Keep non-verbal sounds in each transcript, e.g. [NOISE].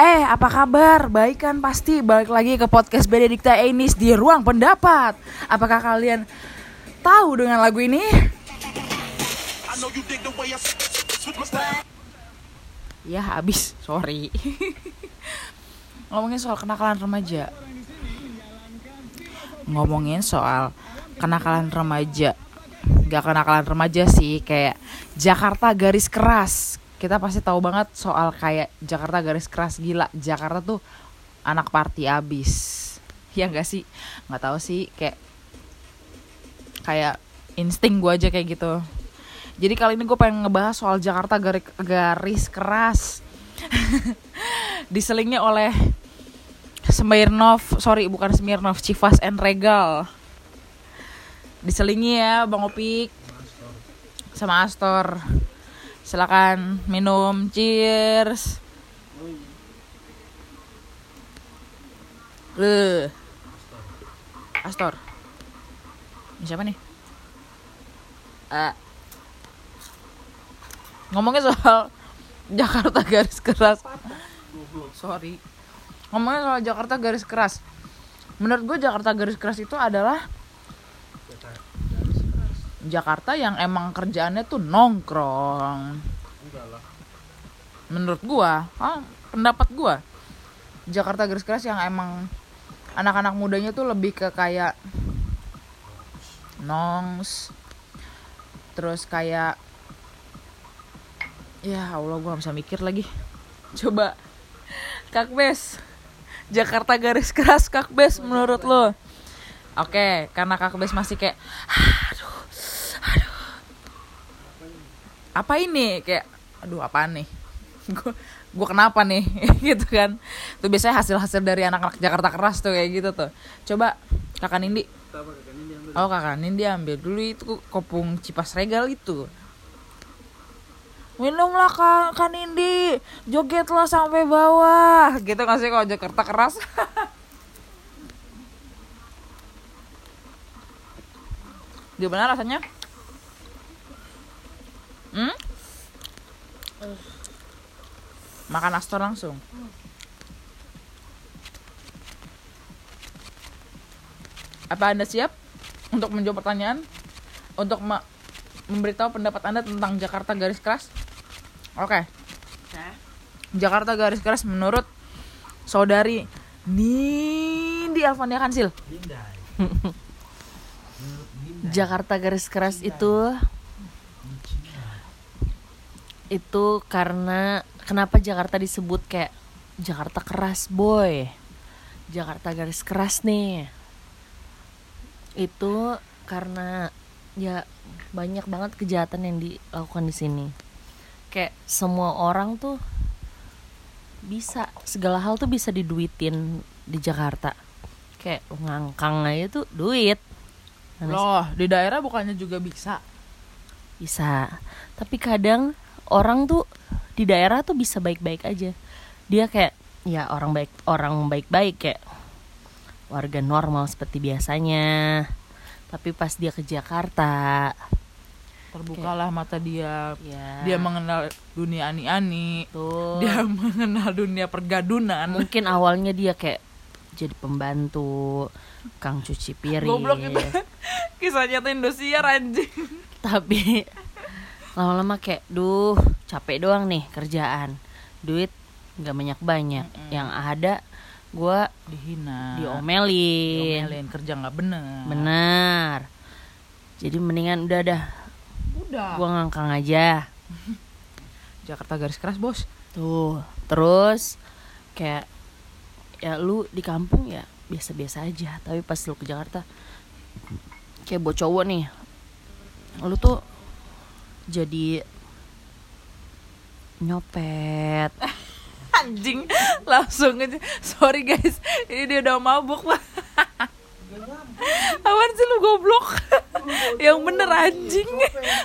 Eh, apa kabar? Baik kan pasti balik lagi ke podcast Benedikta Enis di Ruang Pendapat. Apakah kalian tahu dengan lagu ini? Ya habis, sorry. [LAUGHS] Ngomongin soal kenakalan remaja. Ngomongin soal kenakalan remaja. Gak kenakalan remaja sih, kayak Jakarta garis keras kita pasti tahu banget soal kayak Jakarta garis keras gila. Jakarta tuh anak party abis. [LAUGHS] Ya enggak sih? Nggak tahu sih kayak kayak insting gue aja kayak gitu. Jadi kali ini gue pengen ngebahas soal Jakarta garis, garis keras. [LAUGHS] Diselingnya oleh Smirnov sorry bukan Smirnov Chivas and Regal. Diselingi ya Bang Opik. Sama Astor silakan minum cheers Le. Astor. Ini siapa nih? Uh, ngomongnya soal [LAUGHS] Jakarta garis keras. Sorry. Ngomongnya soal Jakarta garis keras. Menurut gue Jakarta garis keras itu adalah Jakarta yang emang kerjaannya tuh nongkrong. Menurut gua, ah, pendapat gua. Jakarta garis keras yang emang anak-anak mudanya tuh lebih ke kayak nongs terus kayak ya Allah gua gak bisa mikir lagi. [LAUGHS] Coba Kak Bes. Jakarta garis keras Kak Bes menurut lo? Oke, karena Kak Bes masih kayak aduh apa ini? Kayak aduh apa nih? Gue gue kenapa nih? [LAUGHS] Gitu kan. Tuh biasanya hasil hasil dari anak-anak Jakarta keras tuh kayak gitu tuh. Coba kakak Nindi. Oh kakak Nindi ambil dulu itu kopung cipas regal itu. Minumlah kak, kak Nindi. Jogetlah sampai bawah. Gitu nggak sih kalau Jakarta keras? [LAUGHS] Gimana rasanya Hmm? Makan Astor langsung. Apa Anda siap untuk menjawab pertanyaan? Untuk memberitahu pendapat Anda tentang Jakarta garis keras? Oke. Okay. Jakarta garis keras menurut saudari Nindi Alfania Kansil. [LAUGHS] Jakarta garis keras itu itu karena kenapa Jakarta disebut kayak Jakarta keras boy. Jakarta garis keras nih. Itu karena ya banyak banget kejahatan yang dilakukan di sini. Kayak semua orang tuh bisa segala hal tuh bisa diduitin di Jakarta. Kayak ngangkang aja tuh duit. Loh di daerah bukannya juga bisa? Bisa. Tapi kadang orang tuh di daerah tuh bisa baik-baik aja. Dia kayak ya orang baik orang baik-baik kayak warga normal seperti biasanya. Tapi pas dia ke Jakarta terbukalah kayak, mata dia. Ya. dia mengenal dunia ani-ani. Dia [LAUGHS] mengenal dunia pergadunan. Mungkin awalnya dia kayak jadi pembantu kang cuci piring. Goblok itu kisah nyata Indosiar anjing. Tapi lama-lama kayak duh capek doang nih kerjaan. Duit nggak banyak banyak mm -mm. yang ada gue dihina. diomelin. Diomelin kerja nggak bener. Benar jadi mendingan udah dah. Udah. Gue ngangkang aja. [LAUGHS] Jakarta garis keras bos. Tuh terus kayak ya lu di kampung ya biasa-biasa aja. Tapi pas lu ke Jakarta kayak buat cowok nih lu tuh jadi nyopet. [LAUGHS] Anjing langsung aja. Sorry guys. Ini dia udah mabuk. [LAUGHS] Lah Awan sih lu goblok? [LAUGHS] Yang bener anjing.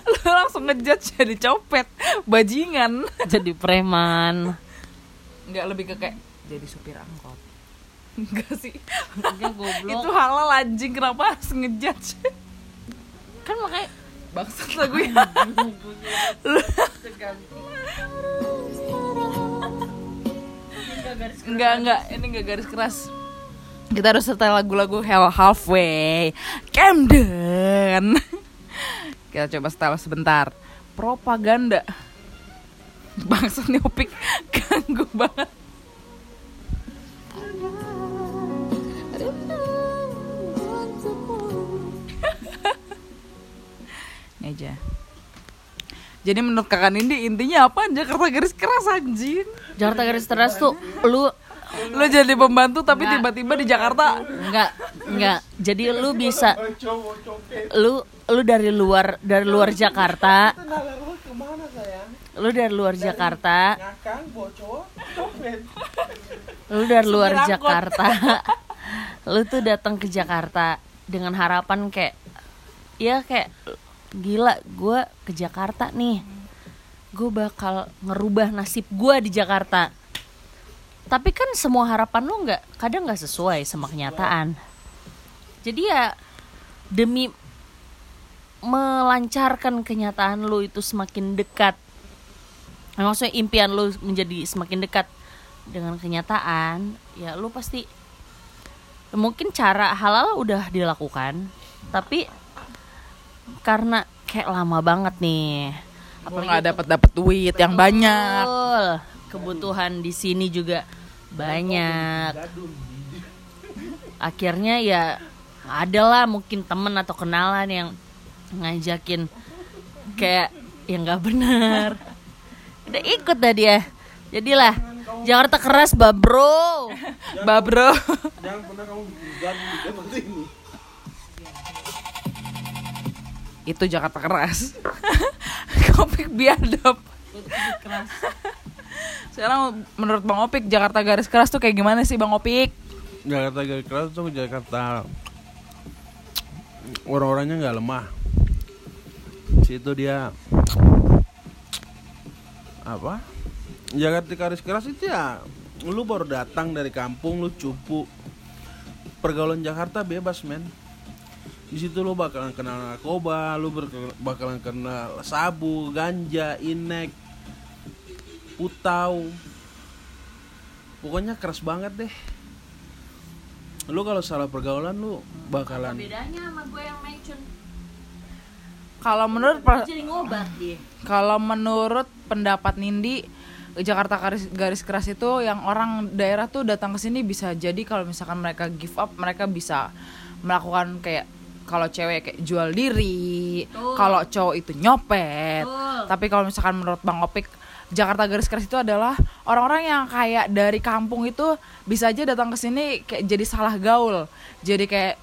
Lu langsung ngejat jadi copet Bajingan. Jadi preman. Enggak lebih ke kayak Jadi supir angkot. Enggak sih. Enggak goblok. Itu halal anjing. Kenapa harus ngejat Kan makanya bangsat lagu ya Enggak, enggak, ini enggak garis keras. Kita harus setel lagu-lagu Hell Halfway. Camden. Kita coba setel sebentar. Propaganda. Bangsa nih Opik ganggu banget. Aja. Jadi menurut kakak Nindi intinya apa? Jakarta garis keras anjing. Jakarta garis keras tuh lu Lo jadi pembantu tapi tiba-tiba di Jakarta enggak enggak. Jadi lu bisa lu lu dari luar dari luar Jakarta. Lu dari luar Jakarta. Lu dari luar. Jakarta. lu tuh datang ke Jakarta dengan harapan kayak ya kayak gila gue ke Jakarta nih. Gue bakal ngerubah nasib gue di Jakarta. Tapi kan semua harapan lu nggak kadang nggak sesuai sama kenyataan. Jadi ya demi melancarkan kenyataan lu itu semakin dekat. Maksudnya impian lu menjadi semakin dekat dengan kenyataan, ya lu pasti mungkin cara halal udah dilakukan, tapi karena kayak lama banget nih. Apa nggak dapat dapat duit yang banyak Betul. Kebutuhan di sini juga banyak. Akhirnya ya adalah mungkin temen atau kenalan yang ngajakin kayak yang nggak benar. Udah ikut dah dia. Jadilah Jakarta keras bah bro. Bah bro Jangan pernah kamu Itu Jakarta keras [LAUGHS] Kopik biadab Sekarang menurut Bang Opik Jakarta garis keras tuh kayak gimana sih Bang Opik? Jakarta garis keras tuh Jakarta orang-orangnya nggak lemah. Situ dia apa? Jakarta garis keras itu ya lu baru datang dari kampung lu cupu pergaulan Jakarta bebas men di situ lu bakalan kenal narkoba lu berke- bakalan kenal sabu ganja inek putau. Pokoknya keras banget deh. Lu kalau salah pergaulan lu bakalan Bedanya sama gue yang mencun Kalau menurut per- jadi ngobat dia. kalau menurut pendapat Nindi Jakarta garis, garis keras itu yang orang daerah tuh datang ke sini bisa jadi kalau misalkan mereka give up mereka bisa melakukan kayak kalau cewek kayak jual diri, kalau cowok itu nyopet. Betul. Tapi kalau misalkan menurut Bang Opik Jakarta garis keras itu adalah orang-orang yang kayak dari kampung itu bisa aja datang ke sini kayak jadi salah gaul. Jadi kayak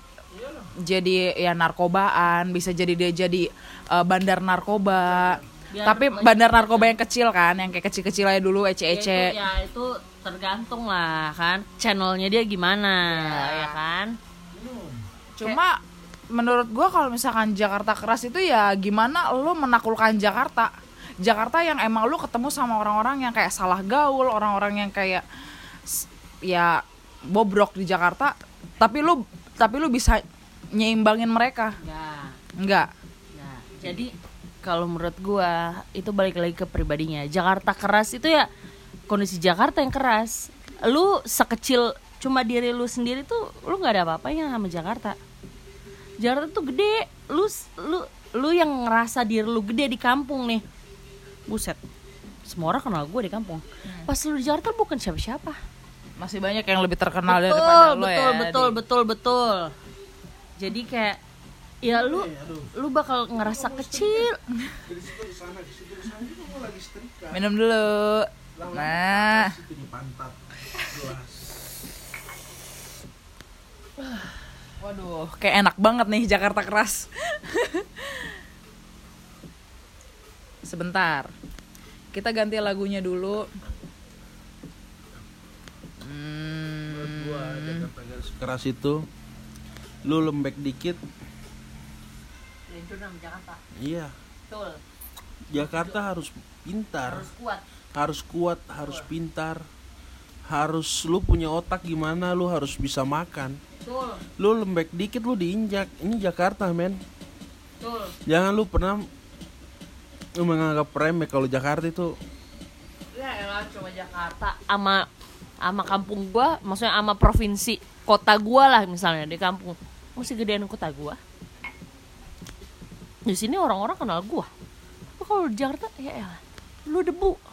jadi ya narkobaan, bisa jadi dia jadi eh, bandar narkoba. Biar Tapi bandar narkoba yang kecil kan, yang kayak kecil-kecil aja dulu Ya itu, ece-ece. ya itu tergantung lah kan channelnya dia gimana ya kan Cuma menurut gua kalau misalkan Jakarta keras itu ya gimana lu menaklukkan Jakarta. Jakarta yang emang lu ketemu sama orang-orang yang kayak salah gaul, orang-orang yang kayak ya bobrok di Jakarta, tapi lu tapi lu bisa nyeimbangin mereka. Enggak. Enggak. Nah, jadi kalau menurut gua itu balik lagi ke pribadinya. Jakarta keras itu ya kondisi Jakarta yang keras. Lu sekecil cuma diri lu sendiri tuh lu nggak ada apa-apanya sama Jakarta. Jakarta tuh gede. Lu lu lu yang ngerasa diri lu gede di kampung nih. Buset. Semua orang kenal gue di kampung. Pas lu di Jakarta bukan siapa-siapa. Masih banyak yang lebih terkenal betul, daripada lo betul, ya. betul, Di- betul, betul. Jadi kayak ya lu lu bakal ngerasa kecil. Minum dulu. Nah, [SIGHS] [SIGHS] [SIGHS] waduh, kayak enak banget nih Jakarta keras. Sebentar. Kita ganti lagunya dulu. Menurut Hmm, gua Jakarta garis keras itu lu lembek dikit Jakarta. iya Betul. Jakarta harus pintar Harus kuat. harus kuat harus pintar harus lu punya otak gimana lu harus bisa makan. Betul. lu lembek dikit lu diinjak. Ini Jakarta men. Betul. jangan lu pernah lu menganggap remeh kalau Jakarta itu. Ya elah cuma Jakarta. Sama sama kampung gua maksudnya sama provinsi kota gua lah misalnya di kampung. Masih gedean kota gua. Di sini orang-orang kenal gua. Tapi kalau di Jakarta ya elah, lu debu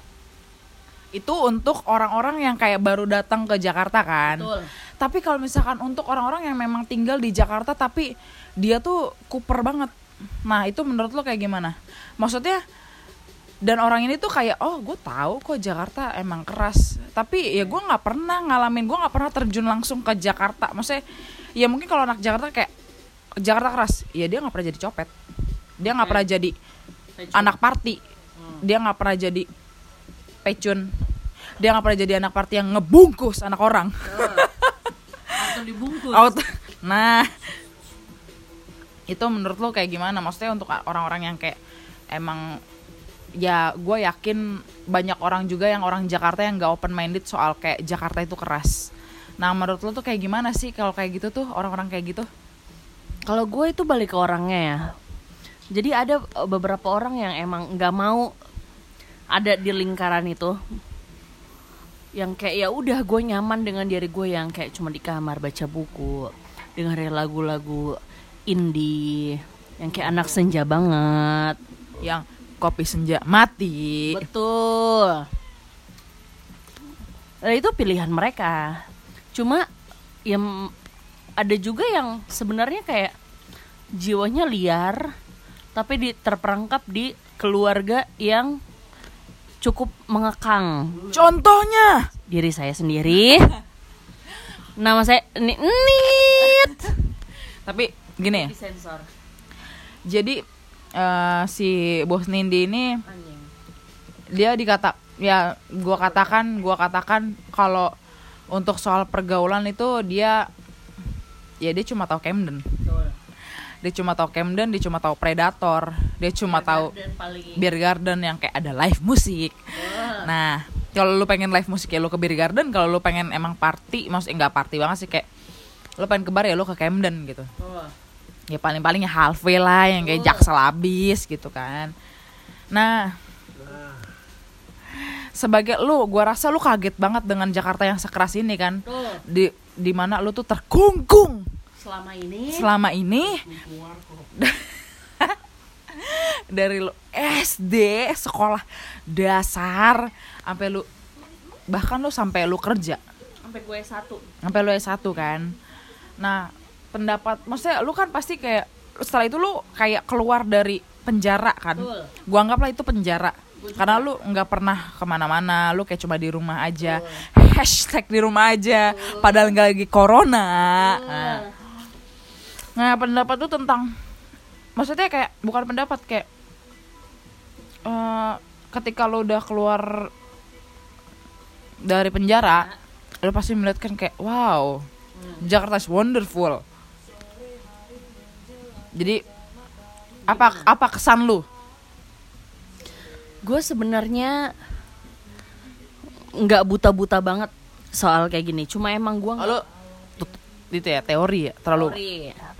Itu untuk orang-orang yang kayak baru datang ke Jakarta kan. Betul. Tapi kalau misalkan untuk orang-orang yang memang tinggal di Jakarta tapi dia tuh kuper banget. Nah, itu menurut lo kayak gimana? Maksudnya dan orang ini tuh kayak oh gue tahu kok Jakarta emang keras tapi ya gue nggak pernah ngalamin gue nggak pernah terjun langsung ke Jakarta maksudnya ya mungkin kalau anak Jakarta kayak Jakarta keras ya dia nggak pernah jadi copet dia nggak pernah jadi anak party dia nggak pernah jadi pecun dia nggak pernah jadi anak party yang ngebungkus anak orang atau dibungkus Out. Nah, itu menurut lo kayak gimana? Maksudnya untuk orang-orang yang kayak emang ya gue yakin banyak orang juga yang orang Jakarta yang gak open minded soal kayak Jakarta itu keras. Nah, menurut lo tuh kayak gimana sih kalau kayak gitu tuh orang-orang kayak gitu? Kalau gue itu balik ke orangnya ya. Jadi ada eh, beberapa orang yang emang nggak mau ada di lingkaran itu. Yang kayak ya udah gue nyaman dengan diri gue yang kayak cuma di kamar baca buku, dengerin lagu-lagu indie, yang kayak anak senja banget. Yang kopi senja mati. Betul. Nah, itu pilihan mereka. Cuma yang ada juga yang sebenarnya kayak jiwanya liar tapi di, terperangkap di keluarga yang cukup mengekang Contohnya diri saya sendiri. Nama saya Ni- Nit. tapi gini ya. Disensor. Jadi eh, si bos Nindi ini Anjing. dia dikata ya gua katakan gua katakan kalau untuk soal pergaulan itu dia ya dia cuma tahu Camden Betul. dia cuma tahu Camden dia cuma tahu Predator dia cuma tahu Dan paling Beer Garden yang kayak ada live musik. Nah kalau lu pengen live musik ya lu ke Beer Garden kalau lu pengen emang party maksudnya nggak party banget sih kayak lu pengen ke bar ya lu ke Camden gitu. Oh. ya paling palingnya halfway lah yang kayak jaksel abis gitu kan. Nah sebagai lu gua rasa lu kaget banget dengan Jakarta yang sekeras ini kan. Betul. di di mana lu tuh terkungkung. Selama ini. Selama ini [LAUGHS] dari lu SD sekolah dasar sampai lu bahkan lu sampai lu kerja. Sampai gue satu. sampai lu S1 kan. Nah pendapat maksudnya lu kan pasti kayak setelah itu lu kayak keluar dari penjara kan? Betul. gua anggaplah itu penjara. Karena lu nggak pernah ke mana-mana lu kayak cuma di rumah aja. Hashtag di rumah aja padahal nggak lagi corona. Nah, nah pendapat tuh tentang maksudnya kayak bukan pendapat kayak eh, ketika lu udah keluar dari penjara lu pasti melihat kan kayak wow Jakarta is wonderful. Jadi apa apa kesan lu? Gue sebenarnya nggak buta-buta banget soal kayak gini. Cuma emang gue Lalu itu ya teori ya terlalu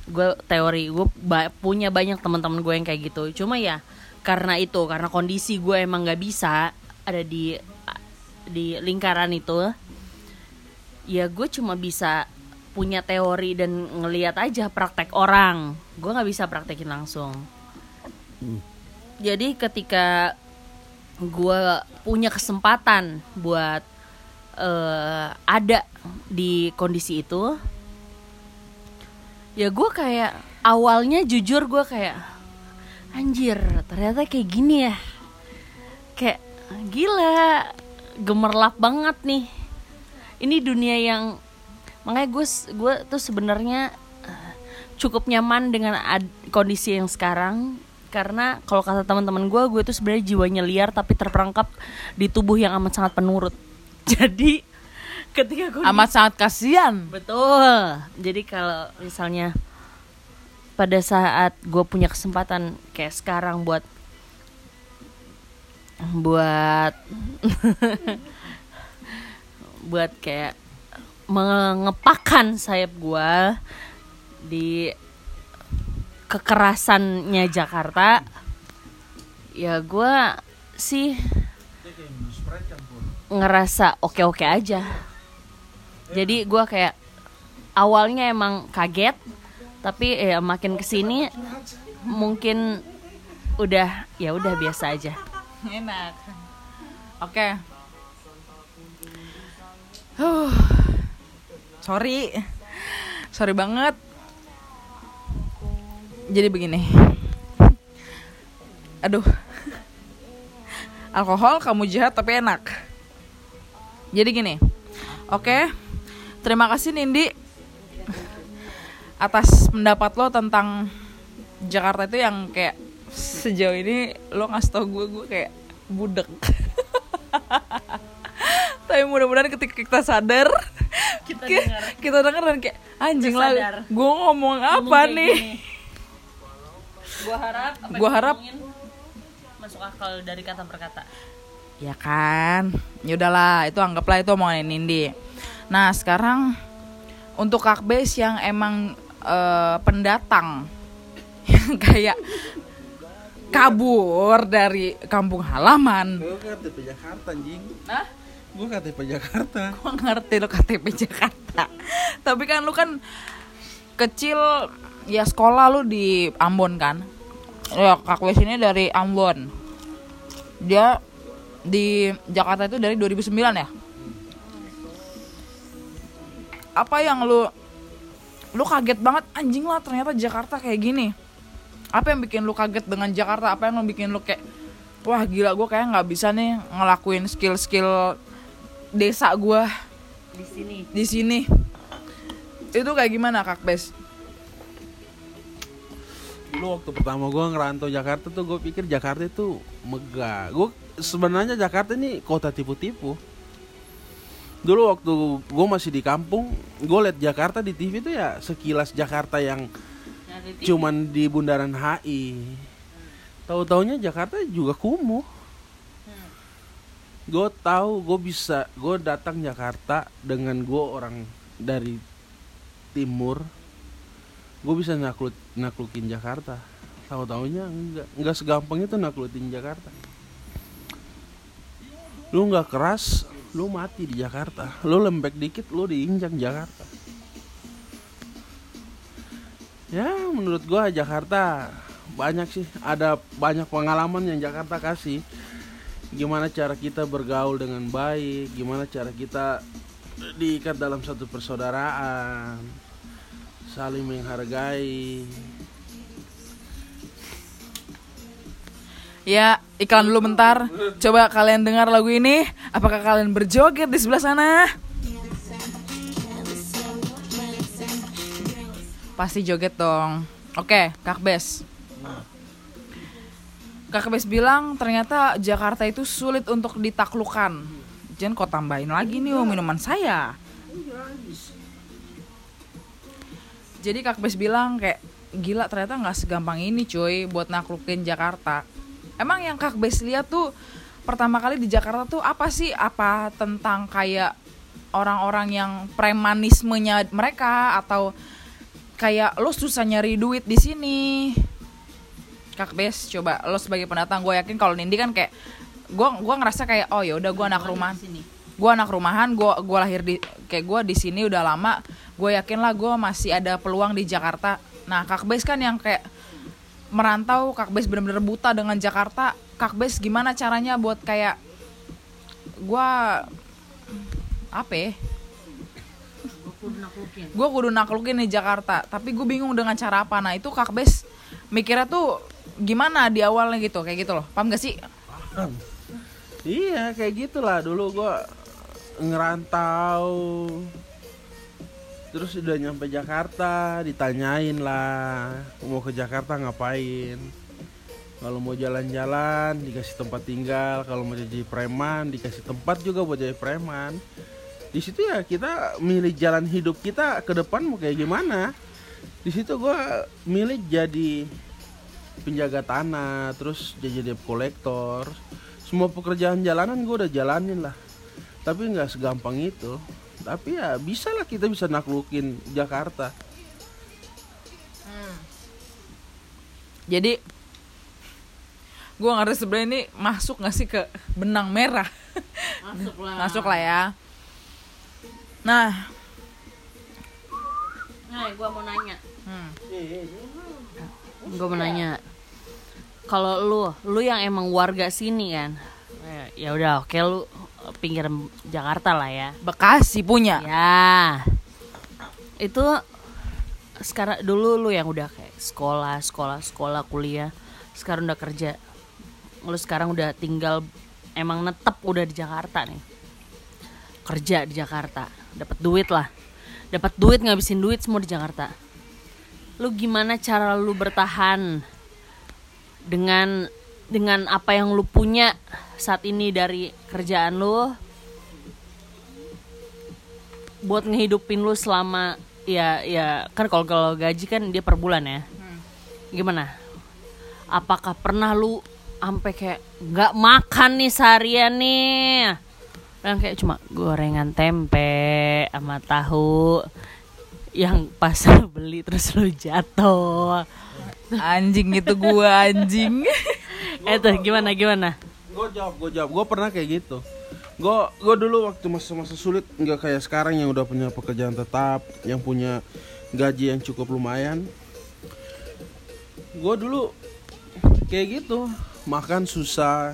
gue teori. Gue punya banyak teman-teman gue yang kayak gitu. Cuma ya karena itu karena kondisi gue emang nggak bisa ada di di lingkaran itu ya gue cuma bisa punya teori dan ngelihat aja praktek orang. Gue nggak bisa praktekin langsung. Jadi ketika gue punya kesempatan buat eh, ada di kondisi itu ya gue kayak awalnya jujur gue kayak anjir ternyata kayak gini ya. Kayak gila gemerlap banget nih. Ini dunia yang makanya gue gue tuh sebenarnya eh, cukup nyaman dengan ad- kondisi yang sekarang. Karena kalau kata teman-teman gue gue tuh sebenarnya jiwanya liar tapi terperangkap di tubuh yang amat sangat penurut. [LAUGHS] Jadi ketika gue amat sangat kasihan. Betul. Jadi kalau misalnya pada saat gue punya kesempatan kayak sekarang buat buat [LAUGHS] buat kayak mengepakkan sayap gue di kekerasannya Jakarta ya gue sih ngerasa oke-oke aja jadi gue kayak awalnya emang kaget tapi ya makin ke sini mungkin udah ya udah biasa aja. Enak. Oke. Huh. sorry. Sorry banget. Jadi begini. Aduh. Alkohol kamu jahat tapi enak. Jadi gini. Oke terima kasih Nindi atas pendapat lo tentang Jakarta itu yang kayak sejauh ini lo ngasih tau gue gue kayak budek. [LAUGHS] Tapi mudah-mudahan ketika kita sadar Kita ki- dengar. kita dengar dan kayak anjing lah gue ngomong apa nih? gue harap yang harap- masuk akal dari kata per kata. Ya kan? Ya udahlah itu anggaplah itu omongan Nindi nah sekarang untuk Kak Bes yang emang eh, pendatang yang [LAUGHS] kayak kabur dari kampung halaman. Gue KTP Jakarta anjing. nah Gue KTP Jakarta. gue ngerti lo KTP Jakarta. [LAUGHS] Tapi kan lu kan kecil ya sekolah lu di Ambon kan? Ya Kak Wes ini dari Ambon. Dia di Jakarta itu dari 2009 ya apa yang lu lu kaget banget anjing lah ternyata Jakarta kayak gini apa yang bikin lu kaget dengan Jakarta apa yang lu bikin lu kayak wah gila gue kayak nggak bisa nih ngelakuin skill-skill desa gue di sini di sini itu kayak gimana kak Bes? Dulu waktu pertama gue ngerantau Jakarta tuh gue pikir Jakarta itu megah. Gue sebenarnya Jakarta ini kota tipu-tipu. Dulu waktu gue masih di kampung, gue liat Jakarta di TV tuh ya sekilas Jakarta yang cuman di bundaran HI. Tahu-taunya Jakarta juga kumuh. Gue tahu gue bisa, gue datang Jakarta dengan gue orang dari timur, gue bisa nakluk naklukin Jakarta. Tahu taunya enggak, enggak segampang itu naklukin Jakarta. Lu nggak keras, lu mati di Jakarta. Lu lembek dikit, lu diinjak Jakarta. Ya, menurut gua Jakarta banyak sih, ada banyak pengalaman yang Jakarta kasih. Gimana cara kita bergaul dengan baik, gimana cara kita diikat dalam satu persaudaraan, saling menghargai. Ya iklan dulu bentar. Coba kalian dengar lagu ini. Apakah kalian berjoget di sebelah sana? Pasti joget dong. Oke, Kak Bes. Kak Bes bilang ternyata Jakarta itu sulit untuk ditaklukkan. Jangan kau tambahin lagi nih oh, minuman saya. Jadi Kak Bes bilang kayak gila ternyata nggak segampang ini cuy buat naklukin Jakarta. Emang yang Kak Bes lihat tuh pertama kali di Jakarta tuh apa sih? Apa tentang kayak orang-orang yang premanismenya mereka atau kayak lo susah nyari duit di sini? Kak Bes coba lo sebagai pendatang gue yakin kalau Nindi kan kayak gue gua ngerasa kayak oh ya udah gue anak rumahan gue anak rumahan gue gua lahir di kayak gue di sini udah lama gue yakin lah gue masih ada peluang di Jakarta nah kak Bes kan yang kayak merantau kak Bes bener-bener buta dengan Jakarta. Kak Bes gimana caranya buat kayak gue apa ya? Gue kudu naklukin di Jakarta tapi gue bingung dengan cara apa. Nah itu kak Bes mikirnya tuh gimana di awalnya gitu kayak gitu loh. Paham gak sih? Iya kayak gitulah. Dulu gua ngerantau Terus udah nyampe Jakarta ditanyain lah mau ke Jakarta ngapain? Kalau mau jalan-jalan dikasih tempat tinggal. Kalau mau jadi preman dikasih tempat juga buat jadi preman. Di situ ya kita milih jalan hidup kita ke depan mau kayak gimana. Di situ gua milih jadi penjaga tanah terus jadi debt kolektor semua pekerjaan jalanan gue udah jalanin lah. Tapi nggak segampang itu tapi ya bisa lah kita bisa naklukin Jakarta. Jadi gue ngerti sebenarnya ini masuk gak sih ke benang merah? Masuk lah. [LAUGHS] Masuk lah ya. Nah. Nah, gue mau nanya. Hmm. Gue mau nanya. Kalau lu, lu yang emang warga sini kan, eh, ya udah oke lu pinggir Jakarta lah ya. Bekasi punya. Ya, itu sekarang dulu lu yang udah kayak sekolah, sekolah, sekolah, kuliah, sekarang udah kerja. Lu sekarang udah tinggal emang netep udah di Jakarta nih. Kerja di Jakarta, dapat duit lah. Dapat duit ngabisin duit semua di Jakarta. Lu gimana cara lu bertahan dengan dengan apa yang lu punya saat ini dari kerjaan lu buat ngehidupin lu selama ya ya kan kalau kalau gaji kan dia per bulan ya. Gimana? Apakah pernah lu sampai kayak nggak makan nih seharian nih. Dan kayak cuma gorengan tempe sama tahu yang pas [LAUGHS] beli terus lu jatuh. Anjing itu gua anjing. [LAUGHS] itu gimana gimana? Gue jawab gue jawab. Gue pernah kayak gitu. Gue gue dulu waktu masa-masa sulit nggak kayak sekarang yang udah punya pekerjaan tetap yang punya gaji yang cukup lumayan. Gue dulu kayak gitu. Makan susah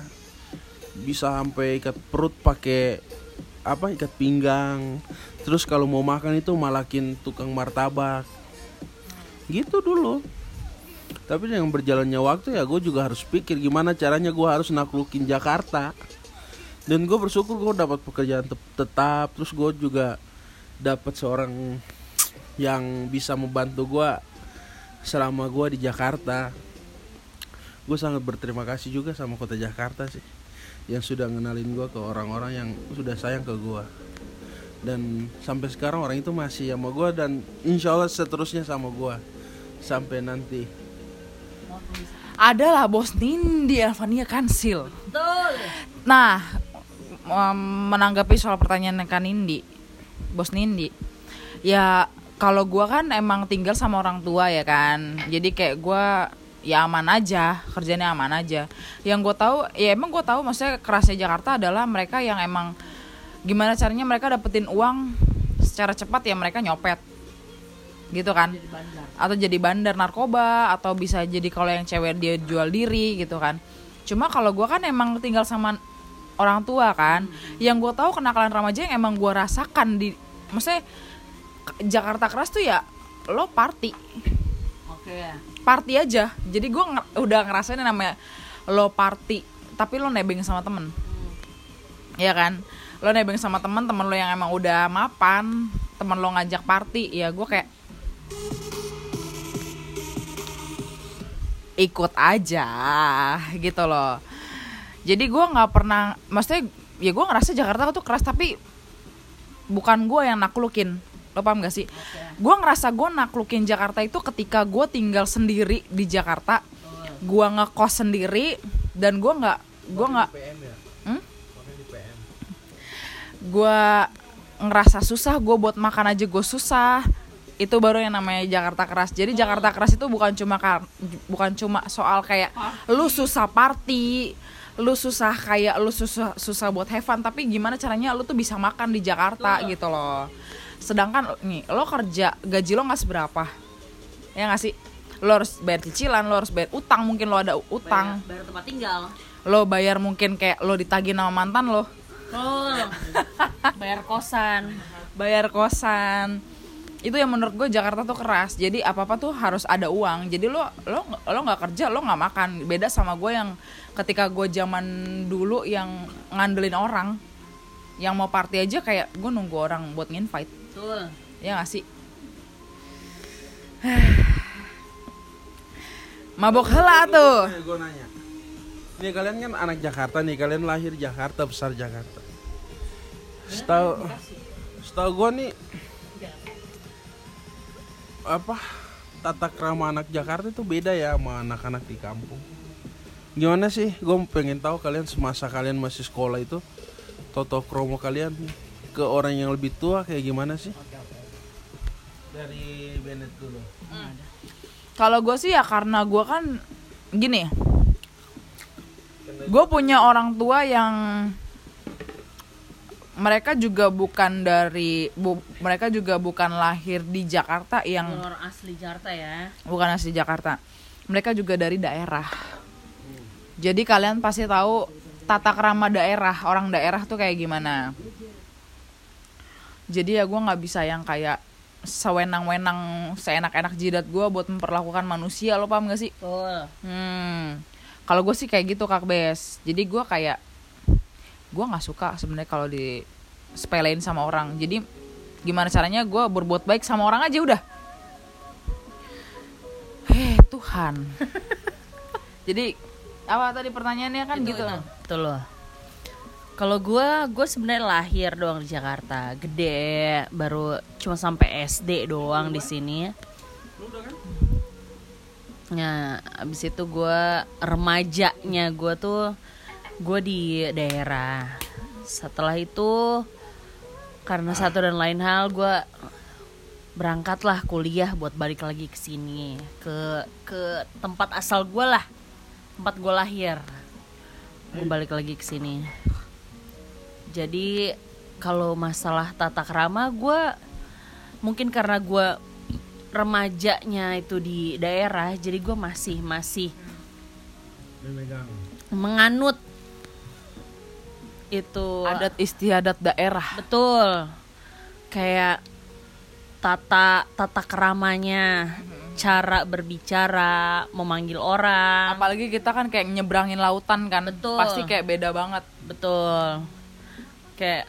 bisa sampai ikat perut pakai apa ikat pinggang. Terus kalau mau makan itu malakin tukang martabak. Gitu dulu tapi dengan berjalannya waktu ya gue juga harus pikir gimana caranya gue harus naklukin Jakarta. Dan gue bersyukur gue dapat pekerjaan te- tetap terus gue juga dapat seorang yang bisa membantu gue selama gue di Jakarta. Gue sangat berterima kasih juga sama kota Jakarta sih yang sudah ngenalin gue ke orang-orang yang sudah sayang ke gue dan sampai sekarang orang itu masih sama gue dan insya Allah seterusnya sama gue sampai nanti Adalah bos Nindi Alvania Kansil. Nah, menanggapi soal pertanyaan kan Nindi, bos Nindi, ya kalau gua kan emang tinggal sama orang tua ya kan, jadi kayak gua ya aman aja, kerjanya aman aja. Yang gue tahu, ya emang gue tahu, maksudnya kerasnya Jakarta adalah mereka yang emang gimana caranya mereka dapetin uang secara cepat ya mereka nyopet, gitu kan? atau jadi bandar narkoba atau bisa jadi kalau yang cewek dia jual diri gitu kan. Cuma kalau gua kan emang tinggal sama orang tua kan. Yang gue tahu kenakalan remaja yang emang gua rasakan di maksudnya Jakarta keras tuh ya lo party. Oke. Party aja. Jadi gua nge- udah ngerasain yang namanya lo party tapi lo nebeng sama temen. Ya kan? Lo nebeng sama temen temen lo yang emang udah mapan temen lo ngajak party ya gue kayak ikut aja gitu loh. Jadi gue nggak pernah maksudnya ya gue ngerasa Jakarta tuh keras tapi bukan gue yang naklukin. Lo paham gak sih? Gue ngerasa gue naklukin Jakarta itu ketika gue tinggal sendiri di Jakarta. Gue ngekos sendiri dan gue nggak gue nggak Hmm? gue ngerasa susah gue buat makan aja gue susah itu baru yang namanya Jakarta keras. Jadi Jakarta keras itu bukan cuma bukan cuma soal kayak lu susah party lu susah kayak lu susah susah buat have fun tapi gimana caranya lu tuh bisa makan di Jakarta gitu loh. Sedangkan nih lo kerja gaji lo nggak seberapa. Ya nggak sih? Lo harus bayar cicilan lo harus bayar utang mungkin lo ada utang. Bayar tempat tinggal. Lo bayar mungkin kayak lo ditagih sama mantan lo. Oh [LAUGHS] bayar kosan. Bayar kosan itu yang menurut gue Jakarta tuh keras. Jadi apa apa tuh harus ada uang. Jadi lo lo lo nggak kerja lo nggak makan. Beda sama gue yang ketika gue zaman dulu yang ngandelin orang yang mau party aja kayak gue nunggu orang buat nginvite. Tuh ya gak sih? [SIGHS] Mabok hela tuh. Gue nanya nih kalian kan anak Jakarta nih. Kalian lahir Jakarta besar Jakarta. Setahu setahu gue nih apa tata krama anak Jakarta itu beda ya sama anak-anak di kampung. Gimana sih? Gue pengen tahu kalian semasa kalian masih sekolah itu toto kromo kalian ke orang yang lebih tua kayak gimana sih? Dari Bennett dulu. Kalau gue sih ya karena gue kan gini, gue punya orang tua yang mereka juga bukan dari bu- mereka juga bukan lahir di Jakarta yang orang asli Jakarta ya bukan asli Jakarta. Mereka juga dari daerah. Jadi kalian pasti tahu tata kerama daerah, orang daerah tuh kayak gimana. Jadi ya gue nggak bisa yang kayak sewenang-wenang, seenak-enak jidat gue buat memperlakukan manusia, lo paham gak sih? betul Hmm, kalau gue sih kayak gitu kak Bes. Jadi gue kayak gue nggak suka sebenarnya kalau di sepelein sama orang. Jadi gimana caranya gue berbuat baik sama orang aja udah. Heh Tuhan. [LAUGHS] Jadi apa tadi pertanyaannya kan Itu, gitu. itu. Betul loh. Kalau gue, gue sebenarnya lahir doang di Jakarta, gede, baru cuma sampai SD doang di sini. Nah, abis itu gue remajanya gue tuh gue di daerah. Setelah itu karena satu dan lain hal gue berangkatlah kuliah buat balik lagi ke sini. Ke ke tempat asal gue lah. Tempat gue lahir. Gue balik lagi ke sini. Jadi kalau masalah tata krama gue mungkin karena gue remajanya itu di daerah jadi gue masih masih menganut itu Adat istiadat daerah. betul kayak tata tata keramanya cara berbicara memanggil orang Apalagi kita kan kayak nyebrangin lautan kan. Betul. Pasti kayak beda banget. betul kayak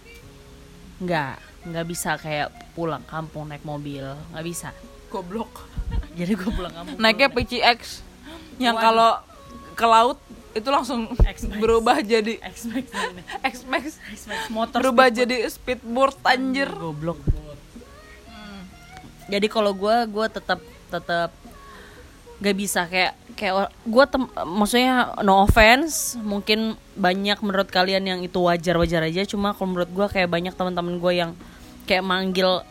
nggak nggak bisa kayak pulang kampung naik mobil nggak bisa Goblok. [LAUGHS] jadi gue pulang kampung Naiknya PCX yang kalau ke laut itu langsung X-Max. berubah jadi X-Max ini. X-Max X-Max motor berubah speedboat. jadi speedboat anjir. goblok jadi kalau gue gue tetap tetap gak bisa kayak kayak gue tem maksudnya no offense mungkin banyak menurut kalian yang itu wajar wajar aja cuma kalau menurut gue kayak banyak teman-teman gue yang kayak manggil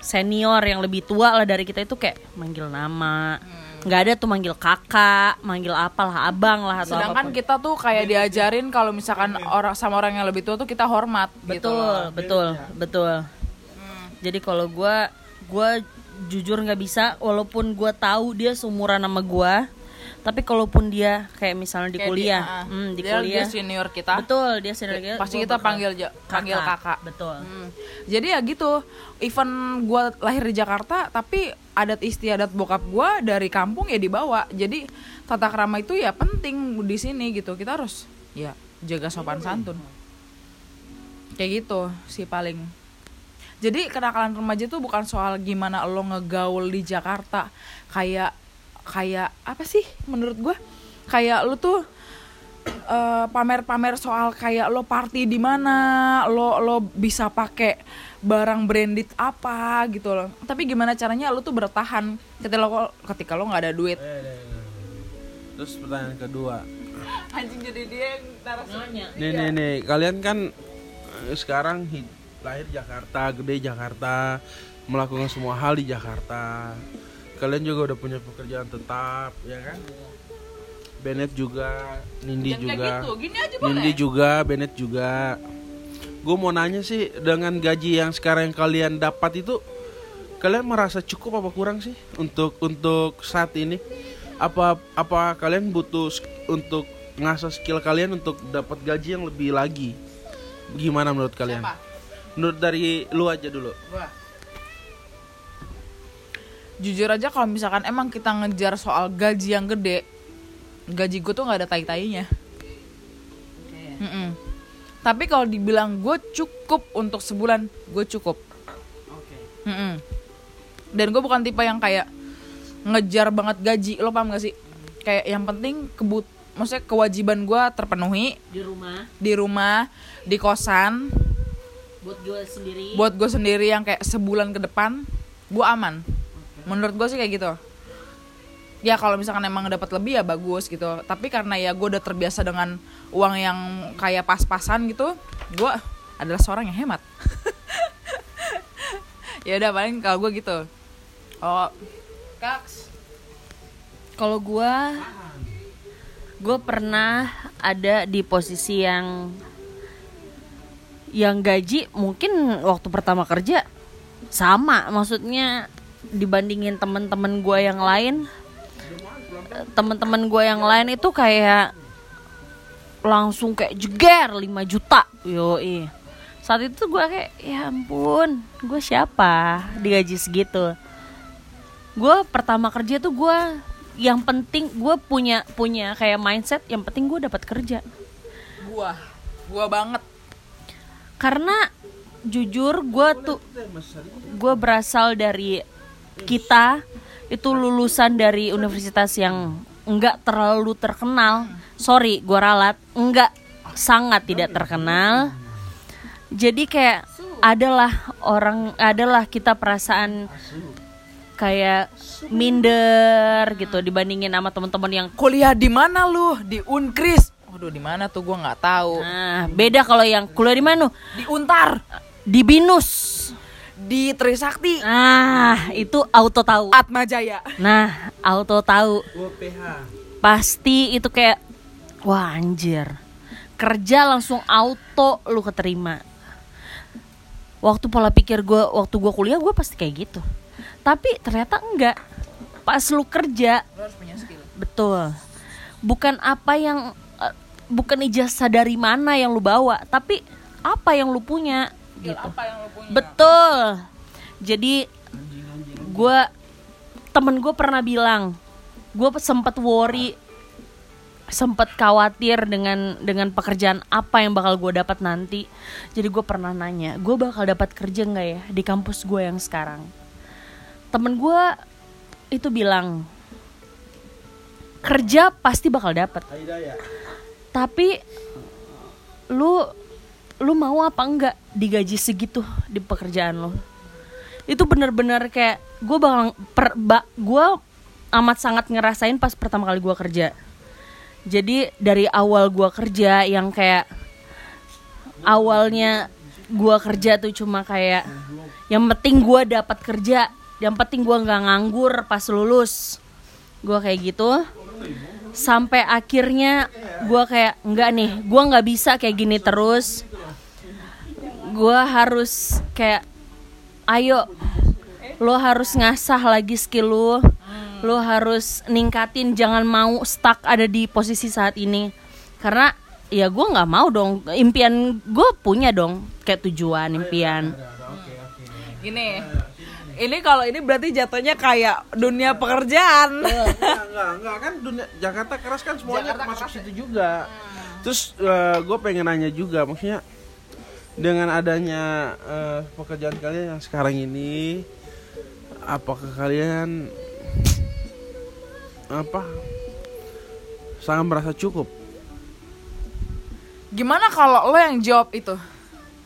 senior yang lebih tua lah dari kita itu kayak manggil nama nggak ada tuh manggil kakak manggil apalah abang lah atau Sedangkan apa pun. kita tuh kayak diajarin kalau misalkan orang sama orang yang lebih tua tuh kita hormat gitu. betul loh. betul betul jadi kalau gue gue jujur nggak bisa walaupun gue tahu dia seumuran sama gue tapi kalaupun dia kayak misalnya di Kayak kuliah ah, hmm, di dia, kuliah dia senior kita. betul dia senior kita, Pasti kita panggil ja- panggil kakak. betul Hmm. Jadi ya gitu, even gue lahir di Jakarta, tapi adat istiadat bokap gue dari kampung ya dibawa. Jadi tata krama itu ya penting di sini gitu. Kita harus ya jaga sopan santun. Kayak gitu sih paling. Jadi kenakalan remaja tuh bukan soal gimana lo ngegaul di Jakarta, kayak kayak apa sih menurut gue? Kayak lu tuh eh, pamer-pamer soal kayak lo party di mana, lo lo bisa pakai barang branded apa gitu loh. Tapi gimana caranya lo tuh bertahan ketika lo ketika lo nggak ada duit. Terus pertanyaan kedua. [LAUGHS] Anjing jadi dia yang taruh Nih nih nih, kalian kan eh, sekarang hi- lahir Jakarta, gede Jakarta, melakukan semua hal di Jakarta. Kalian juga udah punya pekerjaan tetap, ya kan? Bennett juga, Nindi Jangan juga, gitu, gini aja boleh. Nindi juga, Bennett juga. Gue mau nanya sih, dengan gaji yang sekarang yang kalian dapat itu, kalian merasa cukup apa kurang sih untuk untuk saat ini? Apa apa kalian butuh untuk ngasah skill kalian untuk dapat gaji yang lebih lagi? Gimana menurut kalian? Siapa? Menurut dari lu aja dulu. Gua. Jujur aja kalau misalkan emang kita ngejar soal gaji yang gede, gaji gue tuh nggak ada tai-tainya. Mm-mm. Tapi kalau dibilang gue cukup untuk sebulan, gue cukup. Mm-mm. Dan gue bukan tipe yang kayak ngejar banget gaji, lo paham gak sih? Kayak yang penting kebut, maksudnya kewajiban gue terpenuhi di rumah di rumah, di kosan, buat gue sendiri buat gue sendiri yang kayak sebulan ke depan gue aman menurut gue sih kayak gitu. Ya kalau misalkan emang dapat lebih ya bagus gitu. Tapi karena ya gue udah terbiasa dengan uang yang kayak pas-pasan gitu gue adalah seorang yang hemat. [LAUGHS] Ya udah paling kalau gue gitu. Oh kaks? Kalau gua gue pernah ada di posisi yang yang gaji mungkin waktu pertama kerja sama maksudnya dibandingin temen-temen gue yang lain temen-temen gue yang lain itu kayak langsung kayak jeger 5 juta. Yoi. Saat itu gue kayak ya ampun gue siapa digaji segitu? Gue pertama kerja tuh gue yang penting gue punya punya kayak mindset yang penting gue dapat kerja. Gua, gua banget. karena jujur gue tuh gue berasal dari kita itu lulusan dari universitas yang enggak terlalu terkenal. Sorry gue ralat. Enggak sangat tidak terkenal. Jadi kayak adalah orang adalah kita perasaan kayak minder gitu dibandingin sama teman-teman yang Kuliah di mana lu? Di Unkris. Waduh, di mana tuh? Gua nggak tahu. nah beda kalau yang kuliah di mana? Di Untar, di binus di Trisakti, ah itu auto tahu Atma Jaya. Nah, auto tahu pasti itu kayak wah anjir. Kerja langsung auto lu keterima. Waktu pola pikir gue waktu gue kuliah gue pasti kayak gitu. Tapi ternyata enggak. Pas lu kerja, Lu harus punya skill. betul. Bukan apa yang eh, bukan ijazah dari mana yang lu bawa, tapi apa yang lu punya Skill gitu. apa yang lu punya? Betul. Jadi gue temen gue pernah bilang, gue sempet worry, sempet khawatir dengan dengan pekerjaan apa yang bakal gue dapat nanti. Jadi gue pernah nanya, gue bakal dapat kerja nggak ya di kampus gue yang sekarang? Temen gue itu bilang kerja pasti bakal dapat Hidayah. tapi lu lu mau apa enggak digaji segitu di pekerjaan lo itu bener-bener kayak gue bakal per, ba, gue amat sangat ngerasain pas pertama kali gue kerja. Jadi dari awal gue kerja yang kayak awalnya gue kerja tuh cuma kayak yang penting gue dapat kerja yang penting gue nggak nganggur pas lulus. Gue kayak gitu. Sampai akhirnya gue kayak enggak nih gue nggak bisa kayak gini terus gue harus kayak ayo lo harus ngasah lagi skill lo lo harus ningkatin jangan mau stuck ada di posisi saat ini karena ya gue nggak mau dong impian gue punya dong kayak tujuan impian Gini. Ini kalau ini berarti jatuhnya kayak dunia pekerjaan. enggak, enggak, enggak kan dunia Jakarta keras kan semuanya Jakarta masuk keras situ juga. Terus gue pengen nanya juga, maksudnya dengan adanya eh, pekerjaan kalian yang sekarang ini, apakah kalian apa sangat merasa cukup? Gimana kalau lo yang jawab itu?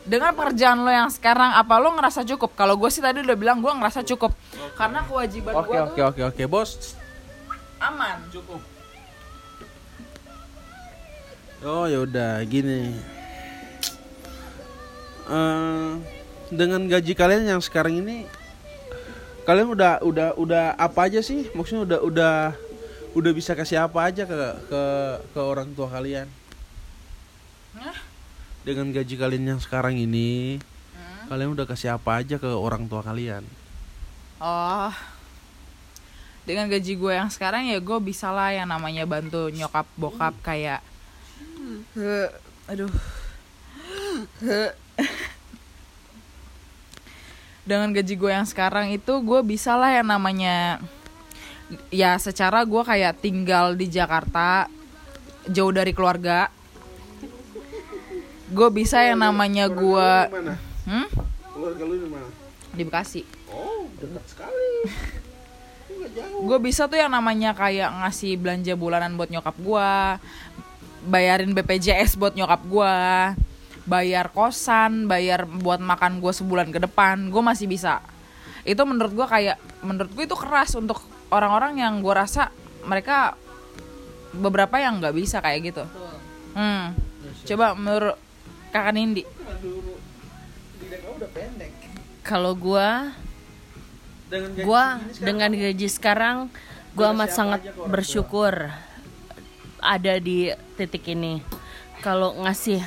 Dengan pekerjaan lo yang sekarang, apa lo ngerasa cukup? Kalau gue sih tadi udah bilang gue ngerasa cukup, karena kewajiban Oke gue oke tuh oke oke bos. aman. Cukup. Oh ya udah gini. Eh, dengan gaji kalian yang sekarang ini, kalian udah udah udah apa aja sih? Maksudnya udah udah udah bisa kasih apa aja ke ke ke orang tua kalian? Hah? Dengan gaji kalian yang sekarang ini, kalian udah kasih apa aja ke orang tua kalian? Oh, dengan gaji gue yang sekarang ya gue bisa lah yang namanya bantu nyokap bokap kayak, Eh, aduh. Dengan gaji gue yang sekarang itu gue bisa lah yang namanya ya secara gue kayak tinggal di Jakarta jauh dari keluarga. Gue bisa yang namanya gue hmm? Keluarga lu di Bekasi. Oh, dekat sekali. [LAUGHS] Gue bisa tuh yang namanya kayak ngasih belanja bulanan buat nyokap gue bayarin BPJS buat nyokap gue bayar kosan bayar buat makan gue sebulan ke depan gue masih bisa. Itu menurut gue kayak menurut gue itu keras untuk orang-orang yang gue rasa mereka beberapa yang nggak bisa kayak gitu. Hmm. coba menurut kakak Nindi. Kalau gua Dengan gaji gua segini sekarang dengan gaji sekarang gua amat sangat bersyukur ada di titik ini. Kalau ngasih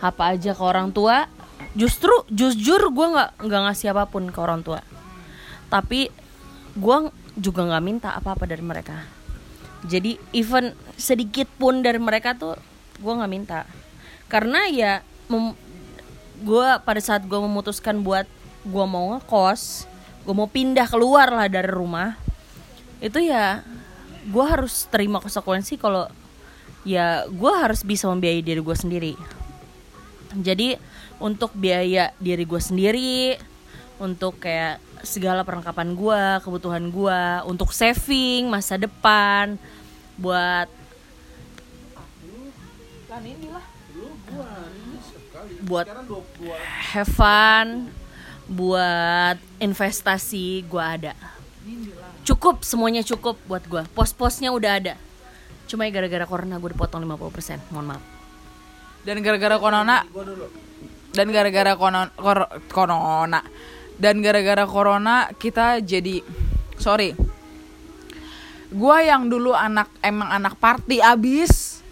apa aja ke orang tua? Justru jujur gue nggak nggak ngasih apa pun ke orang tua. Tapi gue juga nggak minta apa-apa dari mereka. Jadi even sedikit pun dari mereka tuh gue nggak minta. Karena ya gue pada saat gue memutuskan buat gue mau ngekos gue mau pindah keluar lah dari rumah itu ya gue harus terima konsekuensi kalau ya gue harus bisa membiayai diri gue sendiri jadi untuk biaya diri gue sendiri untuk kayak segala perlengkapan gue kebutuhan gue untuk saving masa depan buat buat have fun buat investasi gue ada. Cukup semuanya cukup buat gue pos-posnya udah ada. Cuma ya gara-gara corona gue dipotong 50% mohon maaf dan gara-gara corona. Dan gara-gara kono- kor- corona. Dan gara-gara corona kita jadi sorry. Gua yang dulu anak emang anak party abis.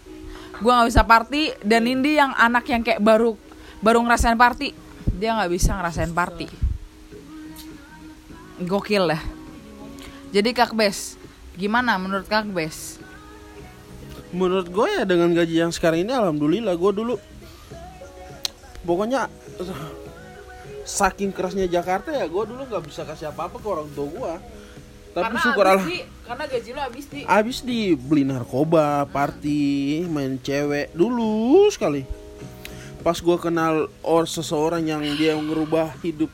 Gua nggak bisa party dan Indi yang anak yang kayak baru baru ngerasain party. Dia nggak bisa ngerasain party. Gokil lah jadi kak Bes gimana menurut kak Bes Menurut gue ya dengan gaji yang sekarang ini alhamdulillah gue dulu pokoknya saking kerasnya Jakarta ya gue dulu nggak bisa kasih apa-apa ke orang tua gue. Tapi syukur Allah karena gaji lo abis di abis dibeli narkoba, party, main cewek dulu sekali. Pas gue kenal or seseorang yang dia ngerubah hidup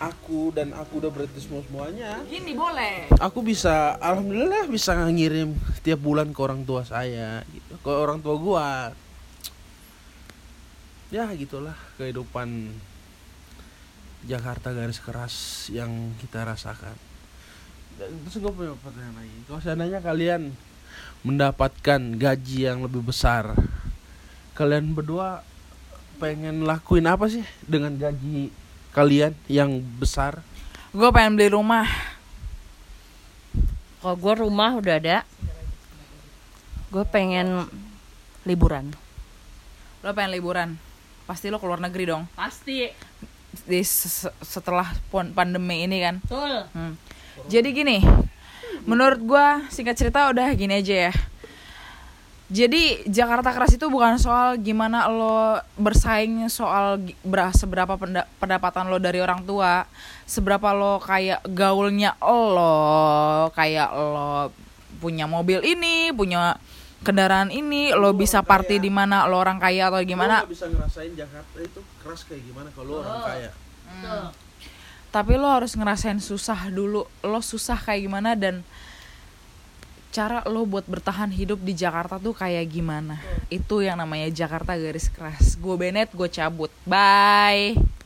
aku dan aku udah berarti semua semuanya gini boleh. Aku bisa alhamdulillah bisa ngirim tiap bulan ke orang tua saya gitu ke orang tua gua. Ya gitulah kehidupan Jakarta garis keras yang kita rasakan. Dan terus gue punya pertanyaan lagi kalau seandainya kalian mendapatkan gaji yang lebih besar kalian berdua pengen lakuin apa sih dengan gaji kalian yang besar? Gue pengen beli rumah. Kalau gue rumah udah ada gue pengen liburan. Lo pengen liburan? Pasti lo keluar negeri dong. Pasti. Di se- setelah pon- pandemi ini kan. Betul. Hmm. Jadi gini, menurut gua singkat cerita udah gini aja ya. Jadi Jakarta keras itu bukan soal gimana lo bersaing soal seberapa penda- pendapatan lo dari orang tua, seberapa lo kayak gaulnya lo, kayak lo punya mobil ini, punya kendaraan ini, lo bisa party di mana, lo orang kaya atau gimana. Lo gak bisa ngerasain Jakarta itu keras kayak gimana kalau lo orang kaya. Tapi lo harus ngerasain susah dulu. Lo susah kayak gimana dan cara lo buat bertahan hidup di Jakarta tuh kayak gimana? Itu yang namanya Jakarta garis keras. Gue Benet gue cabut. Bye